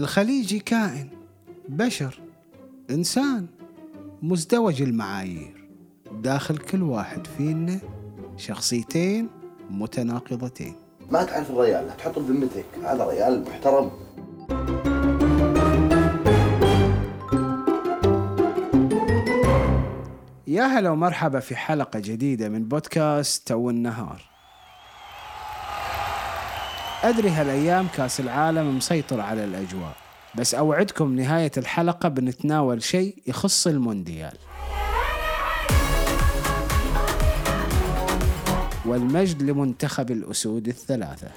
الخليجي كائن بشر إنسان مزدوج المعايير. داخل كل واحد فينا شخصيتين متناقضتين. ما تعرف الريال تحطه بذمتك. هذا ريال محترم. يا هلا ومرحبا في حلقة جديدة من بودكاست تو النهار. أدري هالأيام كأس العالم مسيطر على الأجواء بس أوعدكم نهاية الحلقة بنتناول شيء يخص المونديال. والمجد لمنتخب الأسود الثلاثة.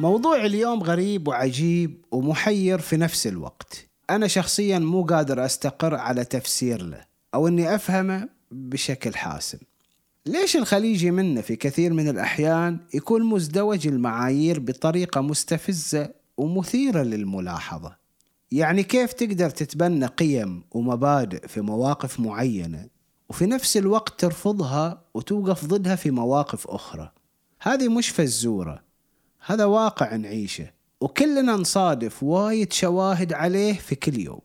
موضوع اليوم غريب وعجيب ومحير في نفس الوقت. أنا شخصيا مو قادر أستقر على تفسير له. أو أني أفهمه بشكل حاسم. ليش الخليجي منا في كثير من الأحيان يكون مزدوج المعايير بطريقة مستفزة ومثيرة للملاحظة؟ يعني كيف تقدر تتبنى قيم ومبادئ في مواقف معينة وفي نفس الوقت ترفضها وتوقف ضدها في مواقف أخرى؟ هذه مش فزورة هذا واقع نعيشه وكلنا نصادف وايد شواهد عليه في كل يوم.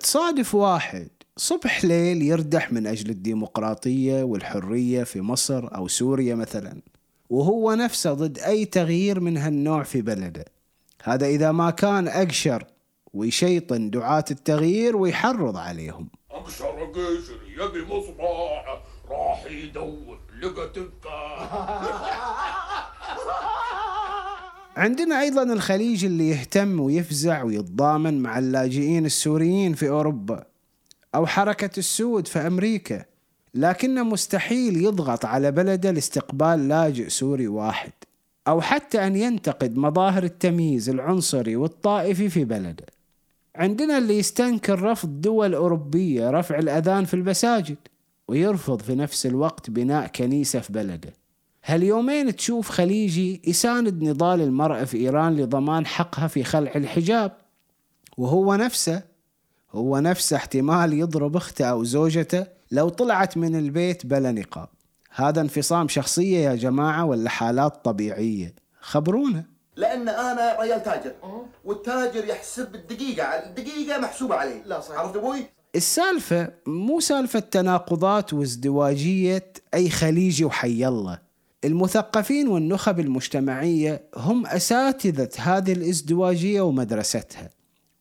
تصادف واحد صبح ليل يردح من أجل الديمقراطية والحرية في مصر أو سوريا مثلا وهو نفسه ضد أي تغيير من هالنوع في بلده. هذا إذا ما كان أقشر ويشيطن دعاة التغيير ويحرض عليهم. أقشر قشر يبي مصباح راح يدور لقى تبقى عندنا أيضا الخليج اللي يهتم ويفزع ويتضامن مع اللاجئين السوريين في أوروبا. أو حركة السود في أمريكا لكنه مستحيل يضغط على بلده لاستقبال لاجئ سوري واحد أو حتى أن ينتقد مظاهر التمييز العنصري والطائفي في بلده. عندنا اللي يستنكر رفض دول أوروبية رفع الأذان في المساجد ويرفض في نفس الوقت بناء كنيسة في بلده. هاليومين تشوف خليجي يساند نضال المرأة في إيران لضمان حقها في خلع الحجاب؟ وهو نفسه هو نفسه احتمال يضرب اخته أو زوجته لو طلعت من البيت بلا نقاب. هذا انفصام شخصية يا جماعة ولا حالات طبيعية؟ خبرونا. لأن أنا ريال تاجر والتاجر يحسب الدقيقة الدقيقة محسوبة عليه. لا صحيح. عرفت أبوي؟ السالفة مو سالفة تناقضات وازدواجية أي خليجي وحي الله. المثقفين والنخب المجتمعية هم أساتذة هذه الازدواجية ومدرستها.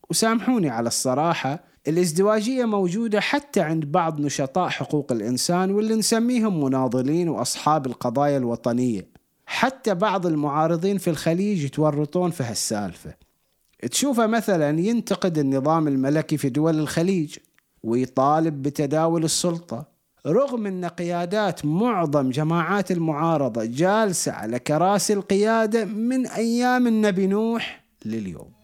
وسامحوني على الصراحة الازدواجية موجودة حتى عند بعض نشطاء حقوق الإنسان واللي نسميهم مناضلين وأصحاب القضايا الوطنية. حتى بعض المعارضين في الخليج يتورطون في هالسالفة. تشوفه مثلا ينتقد النظام الملكي في دول الخليج ويطالب بتداول السلطة. رغم أن قيادات معظم جماعات المعارضة جالسة على كراسي القيادة من أيام النبي نوح لليوم.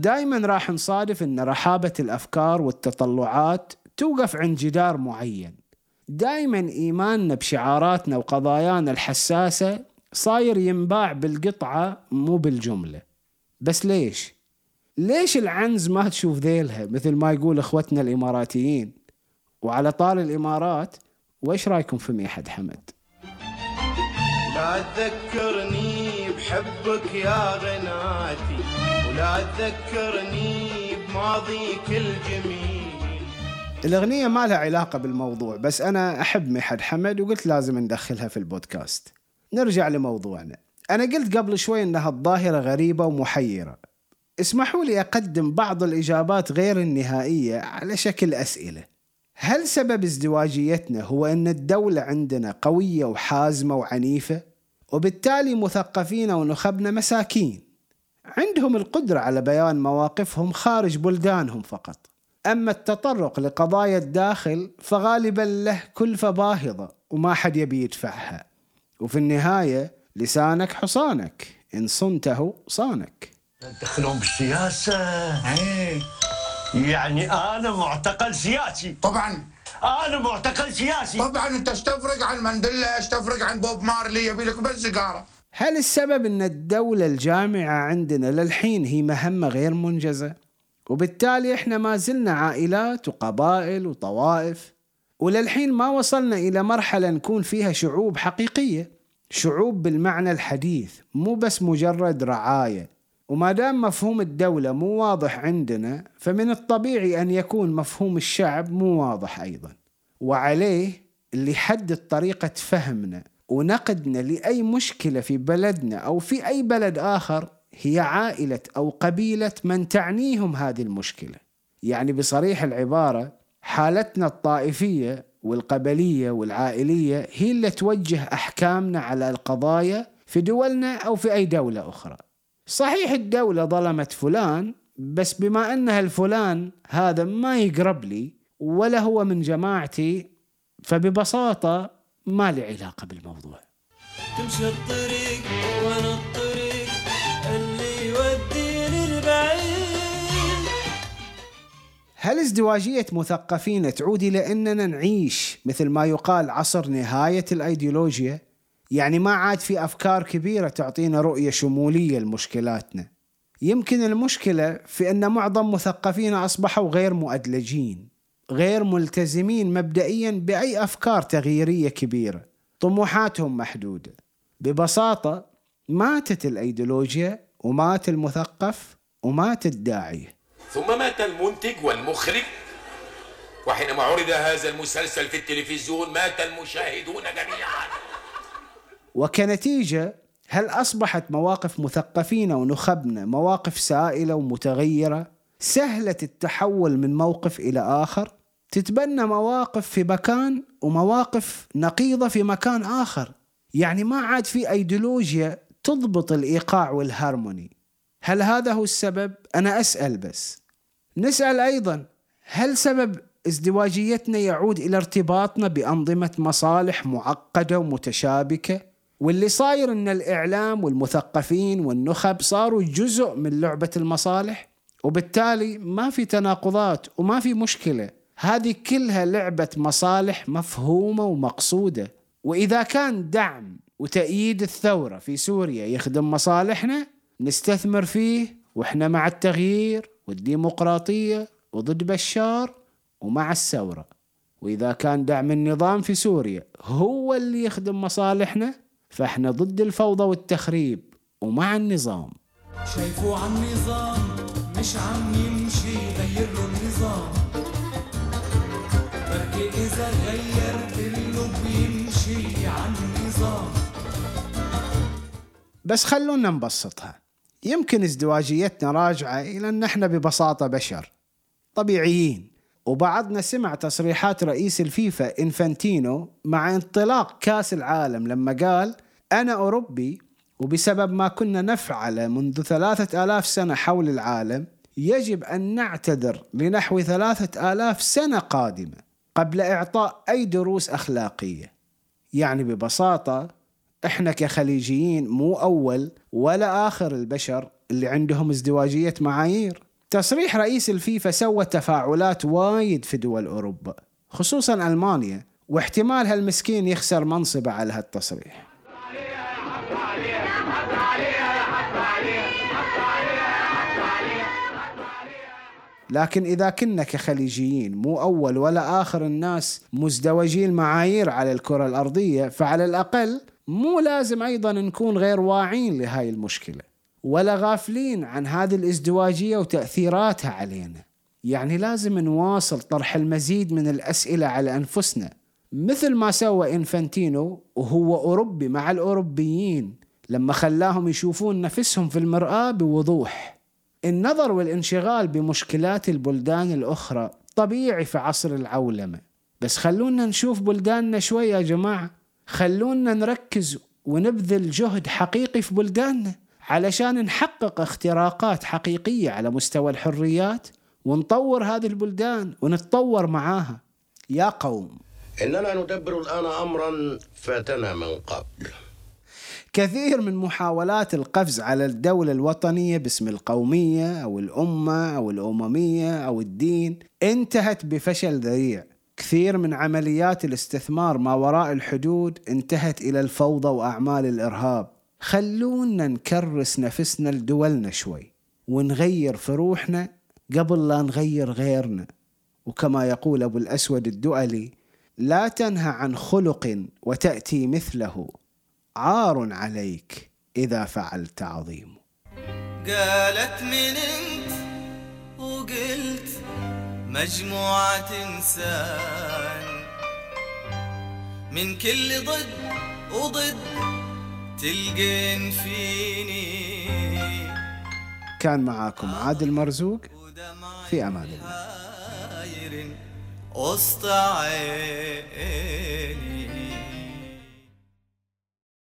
دائما راح نصادف أن رحابة الأفكار والتطلعات توقف عند جدار معين. دائما إيماننا بشعاراتنا وقضايانا الحساسة صاير ينباع بالقطعة مو بالجملة. بس ليش؟ ليش العنز ما تشوف ذيلها مثل ما يقول إخوتنا الإماراتيين؟ وعلى طار الإمارات وإيش رأيكم في ميحد حمد؟ لا تذكرني بحبك يا غناتي. ولا تذكرني بماضيك الجميل الأغنية ما لها علاقة بالموضوع بس أنا أحب ميحد حمد وقلت لازم ندخلها في البودكاست. نرجع لموضوعنا. أنا قلت قبل شوي إنها الظاهرة غريبة ومحيرة. اسمحوا لي أقدم بعض الإجابات غير النهائية على شكل أسئلة. هل سبب ازدواجيتنا هو أن الدولة عندنا قوية وحازمة وعنيفة؟ وبالتالي مثقفين ونخبنا مساكين. عندهم القدرة على بيان مواقفهم خارج بلدانهم فقط. أما التطرق لقضايا الداخل فغالبا له كلفة باهظة وما حد يبي يدفعها. وفي النهاية لسانك حصانك. إن صنته صانك. دخلهم بالسياسة. إيه. يعني أنا معتقل سياسي. طبعا. أنا معتقل سياسي. طبعا. أنت إيش تفرق عن مانديلا إيش تفرق عن بوب مارلي يبي لك بس سيجارة. هل السبب أن الدولة الجامعة عندنا للحين هي مهمة غير منجزة؟ وبالتالي إحنا ما زلنا عائلات وقبائل وطوائف وللحين ما وصلنا إلى مرحلة نكون فيها شعوب حقيقية شعوب بالمعنى الحديث مو بس مجرد رعاية. وما دام مفهوم الدولة مو واضح عندنا فمن الطبيعي أن يكون مفهوم الشعب مو واضح أيضا. وعليه اللي يحدد طريقة فهمنا. ونقدنا لأي مشكلة في بلدنا أو في أي بلد آخر هي عائلة أو قبيلة من تعنيهم هذه المشكلة. يعني بصريح العبارة حالتنا الطائفية والقبلية والعائلية هي اللي توجه أحكامنا على القضايا في دولنا أو في أي دولة أخرى. صحيح الدولة ظلمت فلان بس بما أنها الفلان هذا ما يقرب لي ولا هو من جماعتي فببساطة ما لي علاقة بالموضوع. تمشي الطريق وأنا الطريق اللي يوديني البعيد هل ازدواجية مثقفين تعود إلى أننا نعيش مثل ما يقال عصر نهاية الأيديولوجيا؟ يعني ما عاد في أفكار كبيرة تعطينا رؤية شمولية لمشكلاتنا. يمكن المشكلة في أن معظم مثقفينا أصبحوا غير مؤدلجين. غير ملتزمين مبدئيا بأي أفكار تغييرية كبيرة. طموحاتهم محدودة. ببساطة ماتت الأيديولوجيا ومات المثقف ومات الداعية. ثم مات المنتج والمخرج. وحينما عرض هذا المسلسل في التلفزيون مات المشاهدون جميعا. وكنتيجة هل أصبحت مواقف مثقفين ونخبنا مواقف سائلة ومتغيرة؟ سهلة التحول من موقف إلى آخر؟ تتبنى مواقف في مكان ومواقف نقيضة في مكان آخر. يعني ما عاد في أيديولوجيا تضبط الإيقاع والهارموني. هل هذا هو السبب؟ أنا أسأل بس. نسأل أيضا هل سبب ازدواجيتنا يعود إلى ارتباطنا بأنظمة مصالح معقدة ومتشابكة؟ واللي صاير إن الإعلام والمثقفين والنخب صاروا جزء من لعبة المصالح وبالتالي ما في تناقضات وما في مشكلة. هذه كلها لعبة مصالح مفهومة ومقصودة. وإذا كان دعم وتأييد الثورة في سوريا يخدم مصالحنا نستثمر فيه وإحنا مع التغيير والديمقراطية وضد بشار ومع الثورة. وإذا كان دعم النظام في سوريا هو اللي يخدم مصالحنا فإحنا ضد الفوضى والتخريب ومع النظام. شايفه عن مش عم يمشي غير النظام. إذا بيمشي عن النظام بس خلونا نبسطها. يمكن ازدواجيتنا راجعة إلى أن إحنا ببساطة بشر طبيعيين. وبعضنا سمع تصريحات رئيس الفيفا إنفانتينو مع انطلاق كأس العالم لما قال أنا أوروبي وبسبب ما كنا نفعله منذ ثلاثة آلاف سنة حول العالم يجب أن نعتذر لنحو ثلاثة آلاف سنة قادمة. قبل إعطاء أي دروس أخلاقية. يعني ببساطة إحنا كخليجيين مو أول ولا آخر البشر اللي عندهم ازدواجية معايير. تصريح رئيس الفيفا سوى تفاعلات وايد في دول أوروبا خصوصا ألمانيا واحتمال هالمسكين يخسر منصبه على هالتصريح. لكن إذا كنا كخليجيين مو أول ولا آخر الناس مزدوجي المعايير على الكرة الأرضية فعلى الأقل مو لازم أيضا نكون غير واعين لهاي المشكلة ولا غافلين عن هذه الإزدواجية وتأثيراتها علينا. يعني لازم نواصل طرح المزيد من الأسئلة على أنفسنا. مثل ما سوى إنفانتينو وهو أوروبي مع الأوروبيين لما خلاهم يشوفون نفسهم في المرآة بوضوح. النظر والانشغال بمشكلات البلدان الأخرى طبيعي في عصر العولمة. بس خلونا نشوف بلداننا شوي يا جماعة. خلونا نركز ونبذل جهد حقيقي في بلداننا علشان نحقق اختراقات حقيقية على مستوى الحريات ونطور هذه البلدان ونتطور معاها. يا قوم. إننا ندبر الآن أمرا فاتنا من قبل. كثير من محاولات القفز على الدولة الوطنية باسم القومية أو الأمة أو الأممية أو الدين انتهت بفشل ذريع. كثير من عمليات الاستثمار ما وراء الحدود انتهت إلى الفوضى وأعمال الإرهاب. خلونا نكرس نفسنا لدولنا شوي ونغير في روحنا قبل لا نغير غيرنا. وكما يقول أبو الأسود الدؤلي لا تنهى عن خلق وتأتي مثله. عار عليك إذا فعلت عظيم. قالت من أنت؟ وقلت مجموعة إنسان. من كل ضد وضد تلقين فيني. كان معاكم عادل مرزوق في أمان الله. وسط عيني.